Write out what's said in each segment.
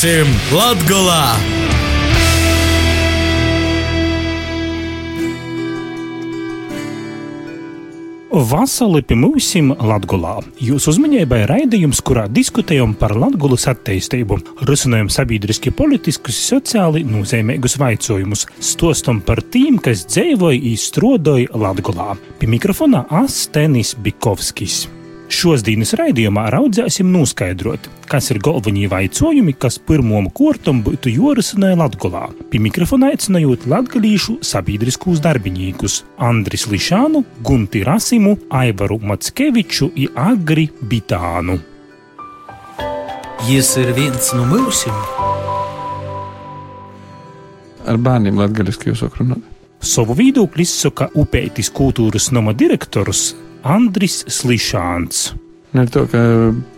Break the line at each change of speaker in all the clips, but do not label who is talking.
Būsim Latgolā!
Vasarī pie mums Latvijā. Jūsu uzmanībai raidījums, kurā diskutējam par Latvijas attīstību, risinājam sabiedriski, politiskus, sociāli nozīmīgus jautājumus, stostam par tiem, kas dzīvoja un strādāja Latvijā. Pie mikrofona Astenis Bikovskis. Šos dienas raidījumā raudzēsim noskaidrot, kas ir galvenie jautājumi, kas pirmām kārtām būtu jorisināja Latvijā. Pie mikrofona aicinājot latgadījušu sabiedriskos darbiniekus Andris Lišānu, Gunti Rasimu, Aivaru Mackeviču un Agri Bitānu.
Jis ir viens no mūsim.
Ar bērniem latgaļiski jūs runājat?
Savu viedokli izsaka Upeitis kultūras nama direktors Andris Slišāns.
Ne to, ka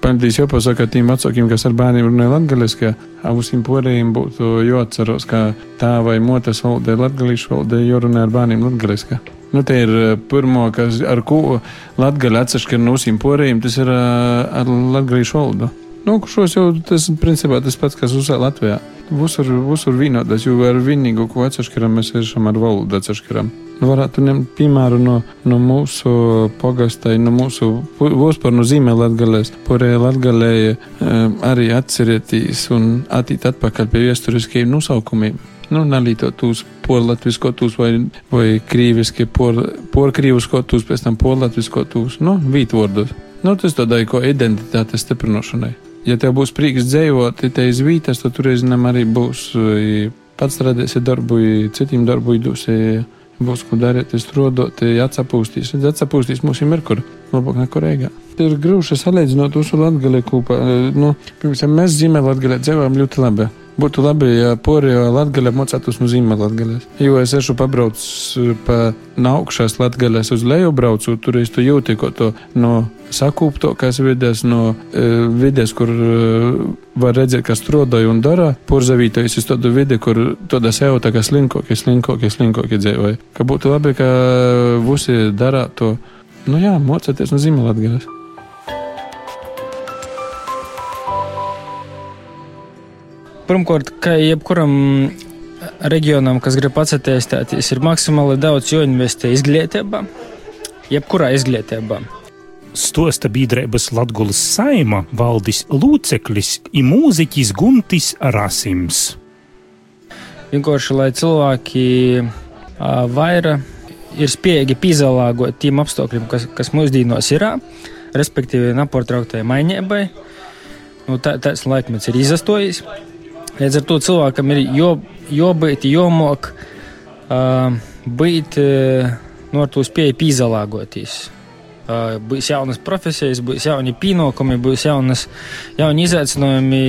pamatīs jāpasaka tiem vecākiem, kas ar bērniem runāja latgaliski, abiem porējiem būtu jāatceros, ka tā vai motas valoda ir latgalīšu valoda, jārunā ar bērniem latgaliski. Nu, te ir eh, pirmo, kas ar ko latgali atsevišķi no usīm porējiem, tas ir eh, ar latgalīšu valodu. Nu, šos jau tas principā tas pats, kas uzsā Latvijā. Visur, visur vienādas, jo ar vienīgo, ko atsevišķi mēs esam ar valodu atsevišķi varētu ņemt piemēru no, no mūsu pogastai, no mūsu vispār no zīmē latgalēs, porē latgalē um, arī atcerētīs un attīt atpakaļ pie vēsturiskiem nosaukumiem. Nu, nalītot tūs porlatviskotus vai, vai krīviski por, porkrīviskotus, pēc tam porlatviskotus, nu, vītvordus. Nu, tas tādai ko identitātes stiprinošanai. Ja tev būs prīks dzējot, ja te iz vītas, tad tur reizēm arī būs pats strādēsi darbu, citiem darbu idūsi būs ko darīt, strādāt, atsapūstīs. Atsapūstīs mums ir kur labāk nekā Rīgā. Ir grūti salīdzināt uz Latviju kopā. Nu, piemēram, mēs zīmē Latvijā dzīvojam ļoti labi. Būtu labi, ja porija latgaļa mocētos no zīmē latgaļas. Jo es esmu pabraucis pa naukšās latgaļas uz leju braucu, tur es to jūtu, ko to no sakūptokās vides, no e, vides, kur e, var redzēt, kas strādāja un dara. Porzavītais ir tāda vide, kur tāda sev tā kā slinkokie, slinkokie, slinkokie dzīvoja. Ka būtu labi, ka visi dara to, nu jā, mocēties no zīmē latgaļas.
Pirmkārt, ka jebkuram reģionam, kas grib attīstīties, ir maksimāli daudz jāinvestē izglītībā, jebkurā izglītībā.
Stosta biedrības Latvijas saima valdis loceklis ir mūziķis Guntis Rasims.
Vienkārši, lai cilvēki vairāk ir spējīgi pielāgot tiem apstākļiem, kas, kas mūsdienās ir, respektīvi, nepārtrauktai mainībai. Nu, tā, tāds laikmets ir izastojis. Līdz ar to cilvēkam ir jābūt, jāmok uh, būt uh, no tos pieeja pīzalāgoties. Uh, būs jaunas profesijas, būs jauni pienākumi, būs jaunas, jauni izaicinājumi.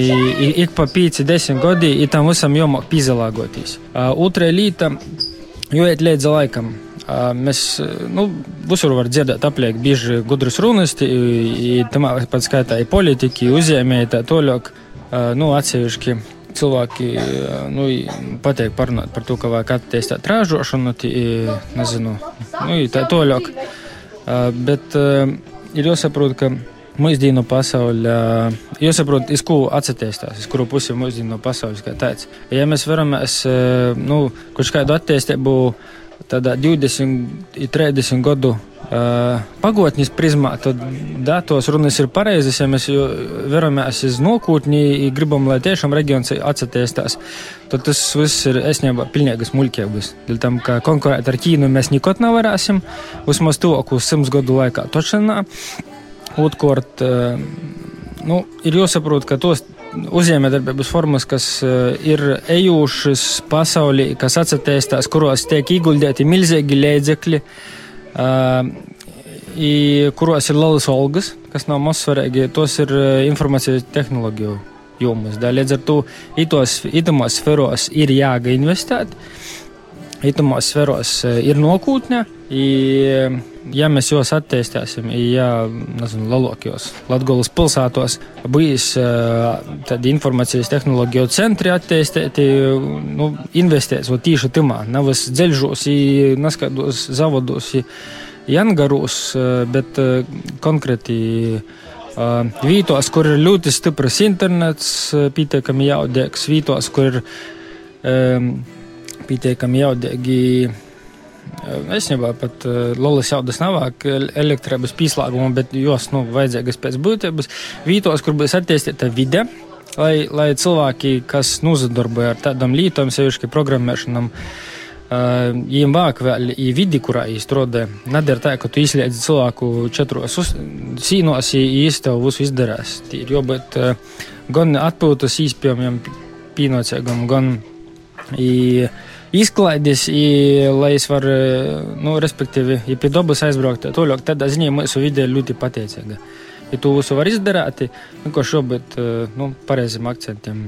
Ik pa 5-10 gadi ir tam visam jāmok pīzalāgoties. Uh, otra lieta - jāiet līdzi laikam. Uh, mēs nu, visur varam dzirdēt, apliek bieži gudras runas, tam pat skaitā ir politiķi, uzņēmēji, tā toļāk, nu, atsevišķi cilvēki nu, pateikt parunāt par to, ka vajag attīstīt ražošanu, nezinu, nu, tā toļāk. Bet ir jāsaprot, ka mūsdienu pasaulē, jāsaprot, iz ko attīstās, iz kuru pusi mūsdienu pasaules kā tāds. Ja mēs veramies, nu, kaut kādu attīstību tādā 20, 30 gadu uh, pagotnes prizmā, tad datos runas ir pareizas, ja mēs veramies uz nākotni, gribam, lai tiešām reģions attīstās, tad tas viss ir esnībā pilnīgas muļķības. Dēļ tam, ka konkurēt ar Ķīnu mēs nekot nevarēsim, vismaz tuvākos simts gadu laikā točanā. Otkārt, uh, nu, ir jāsaprot, ka tos uzņēmējdarbības formas, kas ir ejušas pasaulī, kas attīstās, kuros tiek ieguldīti milzīgi līdzekļi, kuros ir lielas algas, kas nav mazsvarīgi, tos ir informācijas tehnoloģiju jomas. Līdz ar to itomos sferos ir jāinvestēt, itomos sferos ir nokūtne. Ja mēs jūs attīstīsim, ja nezinu, lielākajos Latvijas pilsētos būs tādi informācijas tehnoloģiju centri attīstīti, nu, investēs tieši timā, nevis dzeļžos, neskaidos zavodos, jangaros, bet konkrēti Uh, vītos, kur ir ļoti stiprs internets, pietiekami jaudīgs, vītos, kur ir pietiekami jaudīgi. Es nebiju pat Lolas jaudas navāk elektrības pieslēguma, bet jos, nu, vajadzīgas pēc būtības. Vītos, kur būs attīstīta vide, lai, lai cilvēki, kas nozadarbojas ar tādām lietām, sevišķi programmēšanām, Viņam vāk vēl ir vidi, kurā īstenībā nedara tā, ka tu izliedzi cilvēku četros sīnos, īsti visu izdarās. Ir jābūt gan atpūtas īspējamiem pienācīgam, gan izklaides, i, lai es varu, nu, respektīvi, ja pie dabas aizbraukt, toļāk tādā ziņā mūsu vide ir ļoti pateicīga. Ja tu visu var izdarīt, vienkārši jābūt, nu, pareiziem akcentiem.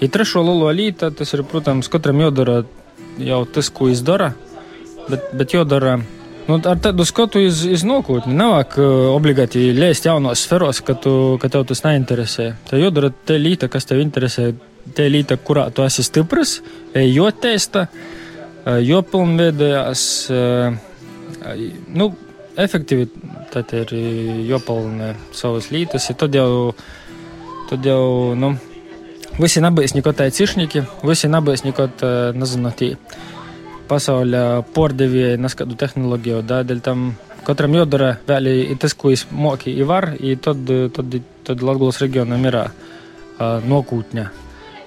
Ja trešo lielo lītu, tas ir, protams, katram jādara jau tas, ko izdara, bet, bet jādara. Nu, ar tādu skatu iz, iz nākotni. Nav uh, obligāti lēst jaunos sferos, ka, tu, ka tev tas neinteresē. Tev jādara te līta, kas tev interesē, te līta, kurā tu esi stiprs, jo testa, jo pilnveidojās. Nu, efektivitāte ir jāpalina savas lītas, ja tad jau, tad jau, nu, Visi nebūs neko tādi cišņiki, visi nebūs neko tādi, nezinu, tī pasaules pārdevēji, neskatu tehnoloģiju. Dēļ tam katram jādara vēl tas, ko viņš moki, ir var, un tad, tad, tad Latvijas reģionam ir nokūtņa.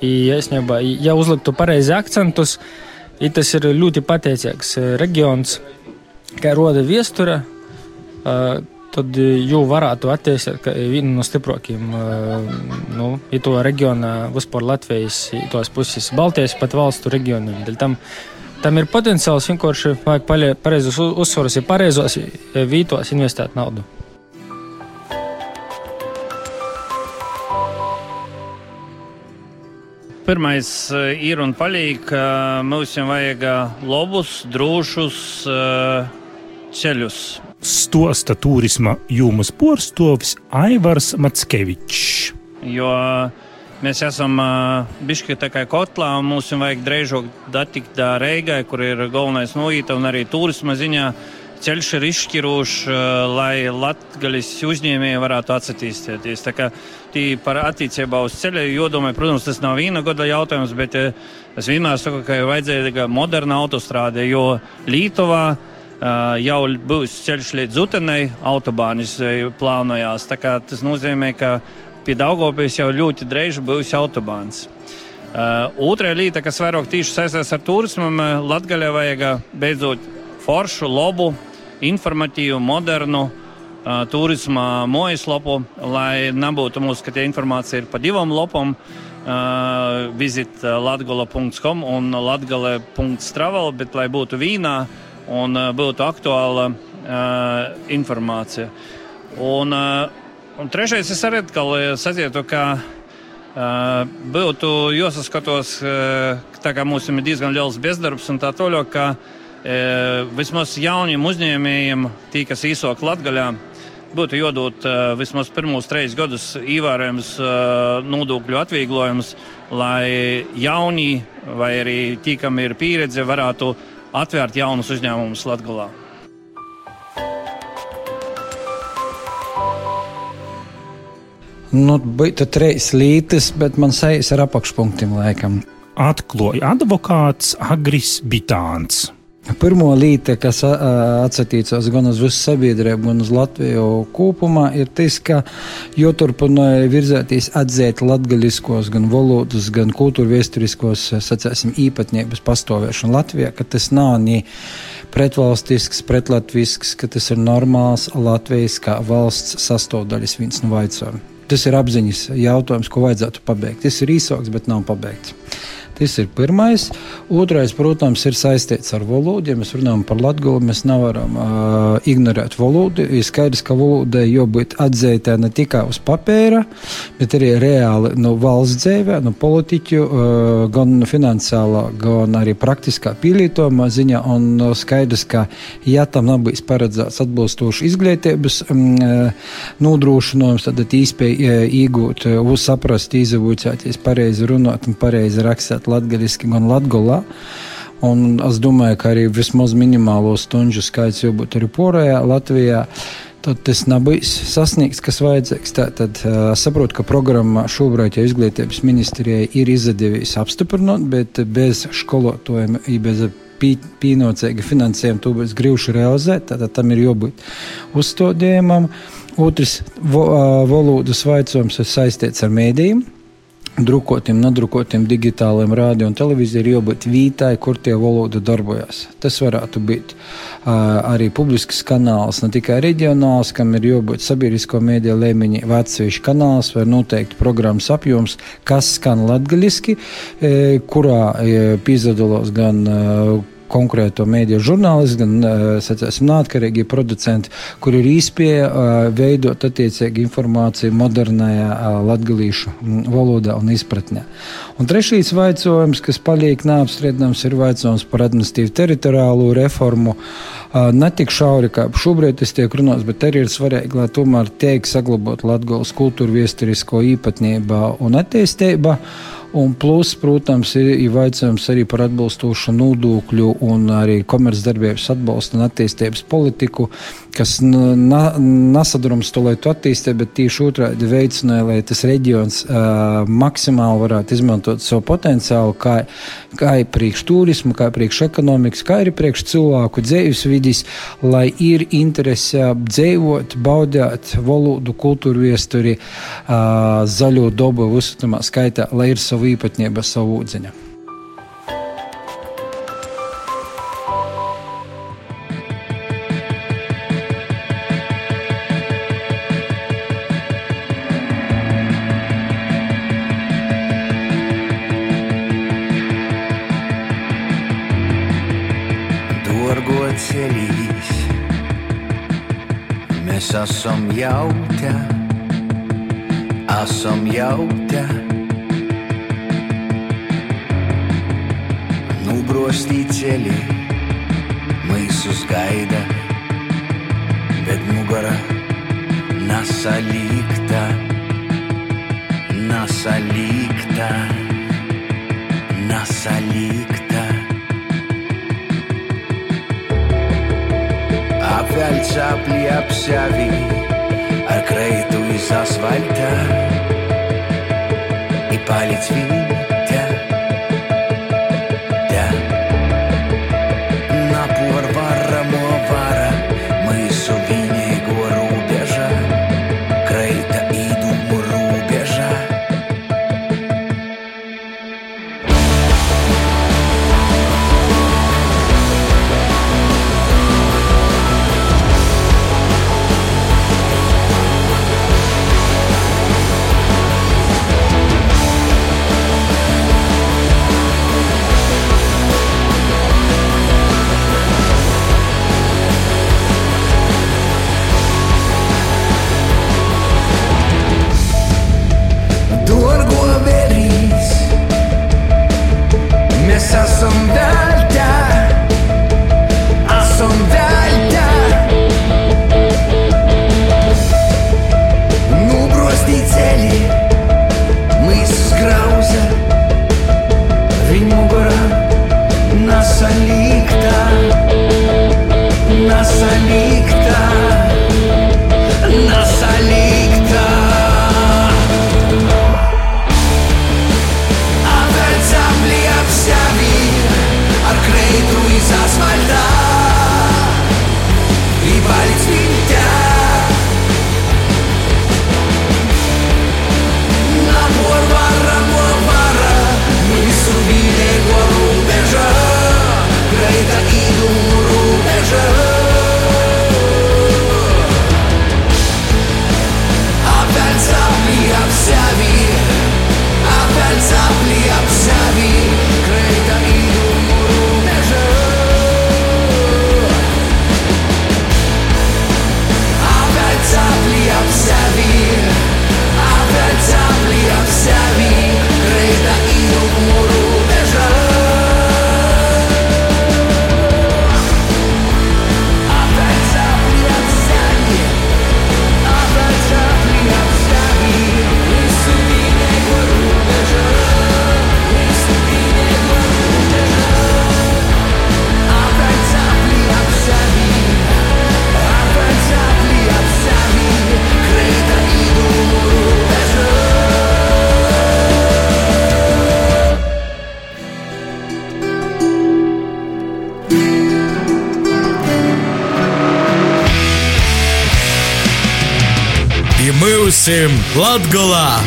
Īstenībā, ja uzliktu pareizi akcentus, tas ir ļoti pateicīgs reģions, kā roda viestura. Uh, tad jau varētu attīstīt vienu no stiprākajiem nu, to reģiona, vispār Latvijas, tos puses, Baltijas pat valstu reģioniem. Tam, tam ir potenciāls vienkārši vajag pareizus uzsvarus, ja pareizos vītos investēt naudu.
Pirmais ir un paliek, ka mums vajag labus, drošus ceļus
stosta turisma jūmas porstovis Aivars Matskevičs.
Jo mēs esam bišķi tā kā kotlā, un mums vajag drēžok datikt Reigai, kur ir galvenais noīta, un arī turisma ziņā ceļš ir izšķirošs, lai latgaļas uzņēmēji varētu atsatīstīties. Tī par attīcībā uz ceļa, jo domāju, protams, tas nav viena gada jautājums, bet uh, es vienmēr saku, ka ir vajadzīga moderna autostrāde, jo Lītovā Uh, jau būs ceļš līdz Utenai, autobānis plānojās. Tas nozīmē, ka pie Daugopils jau ļoti drēž būs autobāns. Uh, Otra lieta, kas vairāk tieši saistās ar turismu, Latvijā vajag beidzot foršu, labu, informatīvu, modernu uh, turisma mājaslapu, lai nebūtu mums, ka tie informācija ir pa divām lapām. Uh, visit latgala.com un latgala.travel, bet lai būtu vīnā, un uh, būtu aktuāla uh, informācija. Un, uh, un trešais, es arī sazietu, ka uh, būtu jāsaskatos, uh, tā kā mums ir diezgan liels bezdarbs un tā toļo, ka uh, vismaz jauniem uzņēmējiem, tī, kas īsok Latgaļā, būtu jādod uh, vismaz pirmos trīs gadus ievērojams uh, nodokļu atvieglojums, lai jauni vai arī tie, kam ir pieredze, varētu atvērt jaunus uzņēmumus Latvijā.
Nu, bija trīs lītas, bet man sejas ar apakšpunktiem laikam.
Atklāja advokāts Agris Bitāns.
Pirmā lieta, kas atsatīcās gan uz visu sabiedrību, gan uz Latviju kopumā, ir tas, ka joturpināja virzēties atzēt latgaļiskos, gan valodas, gan kultūra vēsturiskos, īpatnības pastāvēšanu Latvijā, ka tas nav ni pretvalstisks, pretlatvisks, ka tas ir normāls Latvijas kā valsts sastāvdaļas viens no vaicām. Tas ir apziņas jautājums, ko vajadzētu pabeigt. Tas ir īsāks, bet nav pabeigts. Tas ir pirmais. Otrais, protams, ir saistīts ar valodu. Ja mēs runājam par latgulu, mēs nevaram uh, ignorēt valodu. Ir skaidrs, ka valodai jābūt atzītē ne tikai uz papīra, bet arī reāli no valsts dzīvē, no politiķu, uh, gan finansiālā, gan arī praktiskā pielietojumā ziņā. Un uh, skaidrs, ka ja tam bijis paredzēts atbilstoši izglītības um, nodrošinājums, tad īspēja iegūt, uh, saprast, izavūcēties, pareizi runāt un pareizi rakstīt latgaliski, gan latgolā. Un es domāju, ka arī vismaz minimālo stundu skaits jau būtu arī porējā Latvijā. tad tas nebūs sasniegts, kas vajadzīgs. Tad es saprotu, ka programma šobrīd jau izglītības ministrijai ir izdevies apstiprināt, bet bez skolotājiem, bez pienācīga finansējuma to būs grūti realizēt. Tad tam ir jābūt uzstādījumam. Otrs vo, valodas vaicojums ir saistīts ar mēdījiem drukotiem, nedrukotiem digitāliem rādio un televīzija ir jābūt vītai, kur tie valoda darbojas. Tas varētu būt uh, arī publisks kanāls, ne tikai reģionāls, kam ir jābūt sabiedrisko mēdīju līmeņa vecvīšu kanāls vai noteikti programmas apjoms, kas skan latgaļiski, e, kurā e, pīzadalos gan uh, konkrēto mēdīju žurnālisti, gan sacēsim, neatkarīgi producenti, kur ir īspēja veidot attiecīgi informāciju modernajā latgalīšu valodā un izpratnē. Un trešais vaicojums, kas paliek neapstrīdams, ir vaicojums par administratīvu teritoriālo reformu. Ne tik šauri, kā šobrīd tas tiek runāts, bet arī ir svarīgi, lai tomēr tiek saglabāt latgales kultūru viesturisko īpatnībā un attīstībā. Un plus, protams, ir, ir jautājums arī par atbilstošu nodokļu un arī komercdarbības atbalstu un attīstības politiku, kas na, nesadurums to, lai to attīstītu, bet tieši otrādi veicināja, lai tas reģions uh, maksimāli varētu izmantot savu potenciālu, kā, kā priekš turismu, kā priekš ekonomikas, kā arī priekš cilvēku dzīves vidis, lai ir interese dzīvot, baudīt valodu, kultūru viesturi, uh, zaļo dobu visu skaitā, lai ir savu savu īpatnību, savu ūdziņu.
ceļīs. Mēs esam jau te, esam jau мстители Мисус Гайда Бедмугара Насаликта Насаликта Насаликта. Apfel țapli apșavi Ar creitul is И палец вверх
Mūsim Latgolā!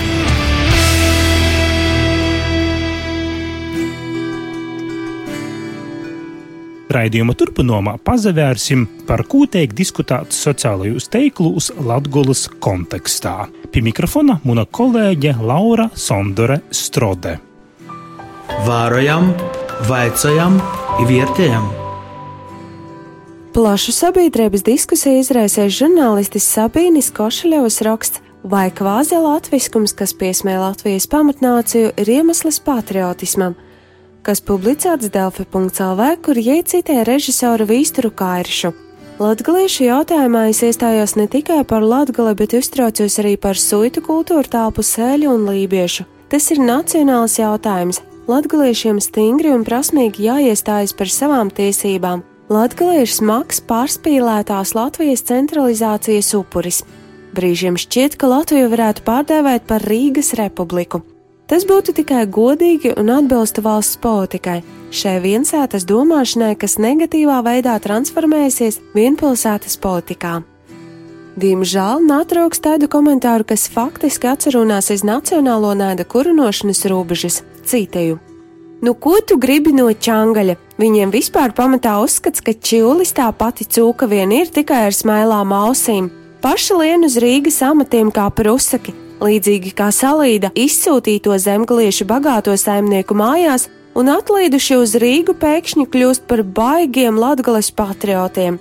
Raidījuma turpinājumā pazavērsim, par ko tiek diskutēts sociālajos tīklos Latvijas kontekstā. Pie mikrofona mana kolēģe Laura Sondore Strode.
Vārojam, vaicājam, vietējam!
Plašu sabiedrības diskusiju izraisījis žurnālistis Sabīnis Košaļevs raksts, vai kvāzi latviskums, kas piesmē Latvijas pamatnāciju, ir iemesls patriotismam, kas publicēts Delfi.lv, kur iecitē režisoru Vīsturu Kairšu. Latgaliešu jautājumā es iestājos ne tikai par latgali, bet uztraucos arī par suitu kultūru tāpu sēļu un lībiešu. Tas ir nacionāls jautājums. Latgaliešiem stingri un prasmīgi jāiestājas par savām tiesībām, Latvija ir smags pārspīlētās Latvijas centralizācijas upuris. Brīžiem šķiet, ka Latviju varētu pārdēvēt par Rīgas republiku. Tas būtu tikai godīgi un atbilstu valsts politikai, šai viensētas domāšanai, kas negatīvā veidā transformēsies vienpilsētas politikā. Diemžēl neatrauks tādu komentāru, kas faktiski atcerunās iz nacionālo naida kurinošanas robežas, citēju. Nu, ko tu gribi no čangaļa? Viņiem vispār pamatā uzskats, ka čiulis tā pati cūka vien ir tikai ar smailām ausīm. Paša lien uz Rīgas amatiem kā prusaki, līdzīgi kā salīda izsūtīto zemgaliešu bagāto saimnieku mājās, un atlaiduši uz Rīgu pēkšņi kļūst par baigiem latgales patriotiem.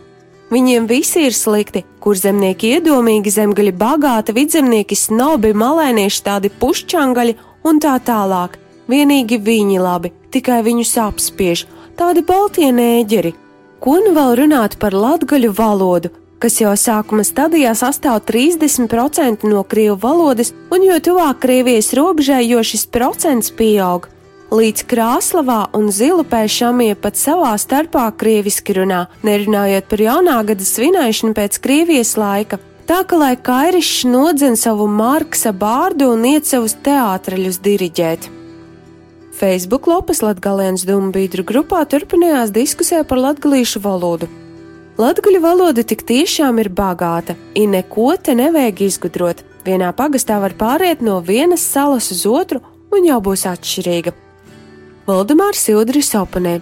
Viņiem visi ir slikti, kur zemnieki iedomīgi, zemgaļi bagāti, vidzemnieki snobi, malēnieši tādi pušķangaļi un tā tālāk. Vienīgi viņi labi, tikai viņus apspiež, tādi baltie nēģeri. Ko nu vēl runāt par latgaļu valodu, kas jau sākuma stadijā sastāv 30% no krievu valodas, un jo tuvāk Krievijas robežai, jo šis procents pieaug. Līdz Krāslavā un Zilupē šamie pat savā starpā krieviski runā, nerunājot par jaunā gada svinēšanu pēc Krievijas laika. Tā ka lai Kairišs nodzen savu Marksa bārdu un iet savus teātraļus diriģēt. Facebook lapas Latvijas Dūmu biedru grupā turpinājās diskusija par latviešu valodu. Latviešu valoda tik tiešām ir bagāta, un neko te nevajag izgudrot. Vienā pagastā var pāriet no vienas salas uz otru, un jau būs atšķirīga. Valdemārs Sil드ris oponē.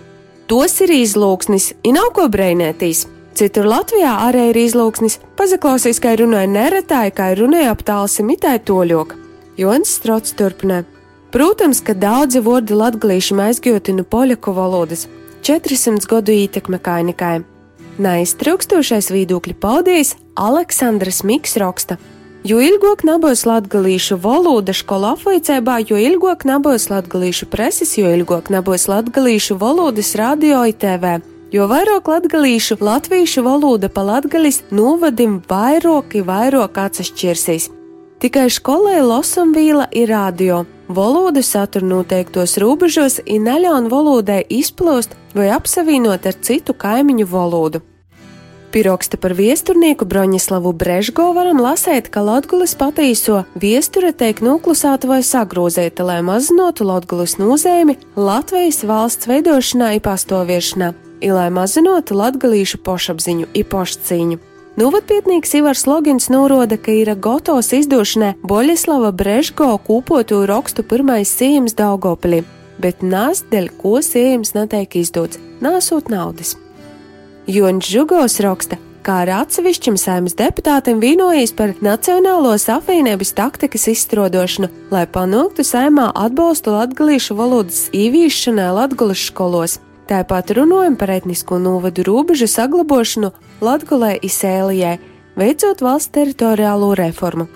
Tos ir izlūksnis, un nav ko breinētīs. Citur Latvijā arī ir izlūksnis, pazaklausīs, kā runāja neretāji, kā runāja aptālsi mitai toļok. Jons Strots turpināja. Protams, ka daudzi vārdi latgalīšiem aizgūti no poļaku valodas, 400 gadu ietekme kainikai. Neiztrukstošais viedokļu paudījis Aleksandrs Miks raksta. Jo ilgāk nebūs latgalīšu valoda skola apveicībā, jo ilgāk nebūs latgalīšu preses, jo ilgāk nebūs latgalīšu valodas radio ITV, jo vairāk latgalīšu latviešu valoda pa latgalis novadim vairāk, vairāk atsašķirsīs. Tikai skolai Losambīla ir radio, Valoda satur noteiktos robežos un neļauj valodai izplūst vai apsavienot ar citu kaimiņu valodu. Piroksta par viesturnieku Broņislavu Brežgo varam lasēt, ka Latvijas patīso viesture tiek noklusēta vai sagrozēta, lai mazinātu Latvijas nozīmi Latvijas valsts veidošanā, ipastoviešanā, lai mazinātu latgalīšu pošapziņu, ipošcīņu. Novadpietnieks Ivars Logins norāda, ka ir Gotos izdošanai Boļislava Brežgo kūpotu rakstu pirmais sījums Daugopilī, bet nās dēļ ko sījums netiek izdots, nāsot naudas. Jons Žugos raksta, kā ar atsevišķiem saimnes deputātiem vienojas par Nacionālos apvienības taktikas izstrādošanu, lai panāktu saimā atbalstu latgalīšu valodas īvīšanai latgalas skolos. Tāpat runājam par etnisko novadu robežu saglabošanu Latgolē Isēlijai, veicot valsts teritoriālo reformu,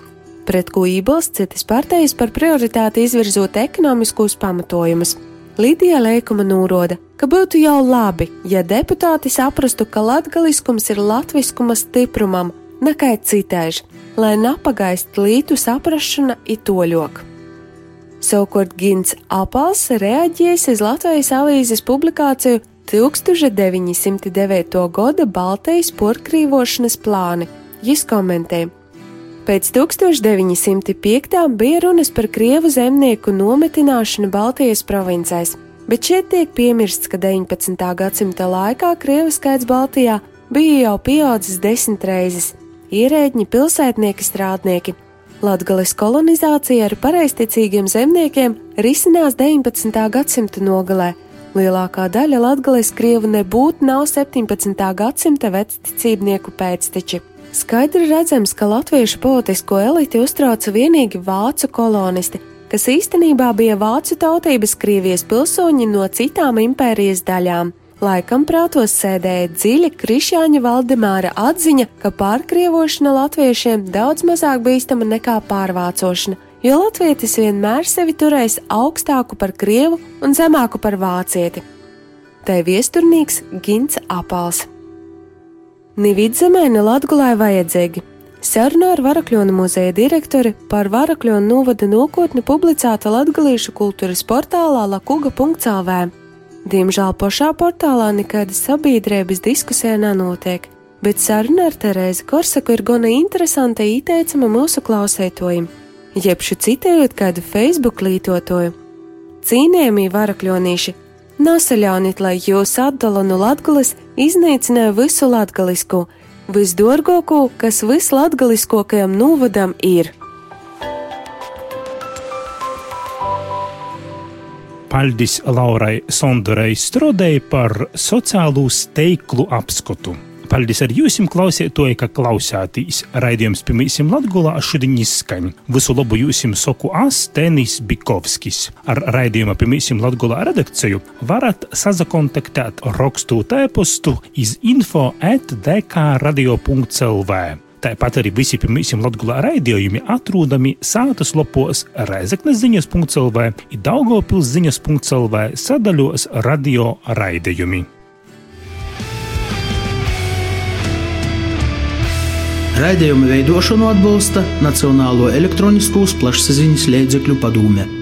pret ko iebilst citas partijas par prioritāti izvirzot ekonomiskos pamatojumus. Lidija Lēkuma norāda, ka būtu jau labi, ja deputāti saprastu, ka latgaliskums ir latviskuma stiprumam, nekai citēž, lai napagaist lītu saprašana itoļok. Savukārt Gins Apals reaģējis uz Latvijas avīzes publikāciju 1909. gada Baltijas porkrīvošanas plāni. Jis komentē. Pēc 1905. bija runas par krievu zemnieku nometināšanu Baltijas provincēs, bet šeit tiek piemirsts, ka 19. gadsimta laikā krievu skaits Baltijā bija jau pieaudzis desmit reizes - ierēģi, pilsētnieki, strādnieki Latgales kolonizācija ar pareizticīgiem zemniekiem risinās 19. gadsimta nogalē. Lielākā daļa latgales krievu nebūtu nav 17. gadsimta vecticībnieku pēcteči. Skaidri redzams, ka latviešu politisko eliti uztrauca vienīgi vācu kolonisti, kas īstenībā bija vācu tautības Krievijas pilsoņi no citām impērijas daļām. Laikam prātos sēdēja dziļa Krišjāņa Valdemāra atziņa, ka pārkrievošana latviešiem daudz mazāk bīstama nekā pārvācošana, jo latvietis vienmēr sevi turējis augstāku par krievu un zemāku par vācieti. Tai viesturnīgs Gins Apals. Ni vidzemē, ne latgulē vajadzīgi. Saruna ar Varakļona muzeja direktori par Varakļona novada nākotni publicēta latgalīšu kultūras portālā lakuga.lv. Diemžēl pašā portālā nekādas sabiedrības diskusija nenotiek, bet saruna ar Terēzi Korsaku ir gana interesanta ieteicama mūsu klausētojiem, jebšu citējot kādu Facebook lietotoju. Cīnījumī varakļonīši Nosaļaunit, lai jūs atdala no latgulis iznīcināja visu latgalisku, visdorgāko, kas vislatgaliskākajam novadam ir.
Paldies Laurai Sondorei Strodei par sociālo steiklu apskatu. Paldies ar jums, klausītāji, ka klausāties. Raidījums pirmīsim Latgulā šodien izskaņ. Visu labu jums soku Astenis Bikovskis. Ar raidījuma pirmīsim Latgulā redakciju varat sazakontaktēt rakstot e-postu iz info at dkradio.lv. Tāpat arī visi pirmīsim Latgulā raidījumi atrodami sātas lopos Reizeknes ziņas.lv un Daugopils ziņas.lv sadaļos radio raidījumi.
Raidījumu veidošanu atbalsta Nacionālo elektroniskos plašsaziņas līdzekļu padome.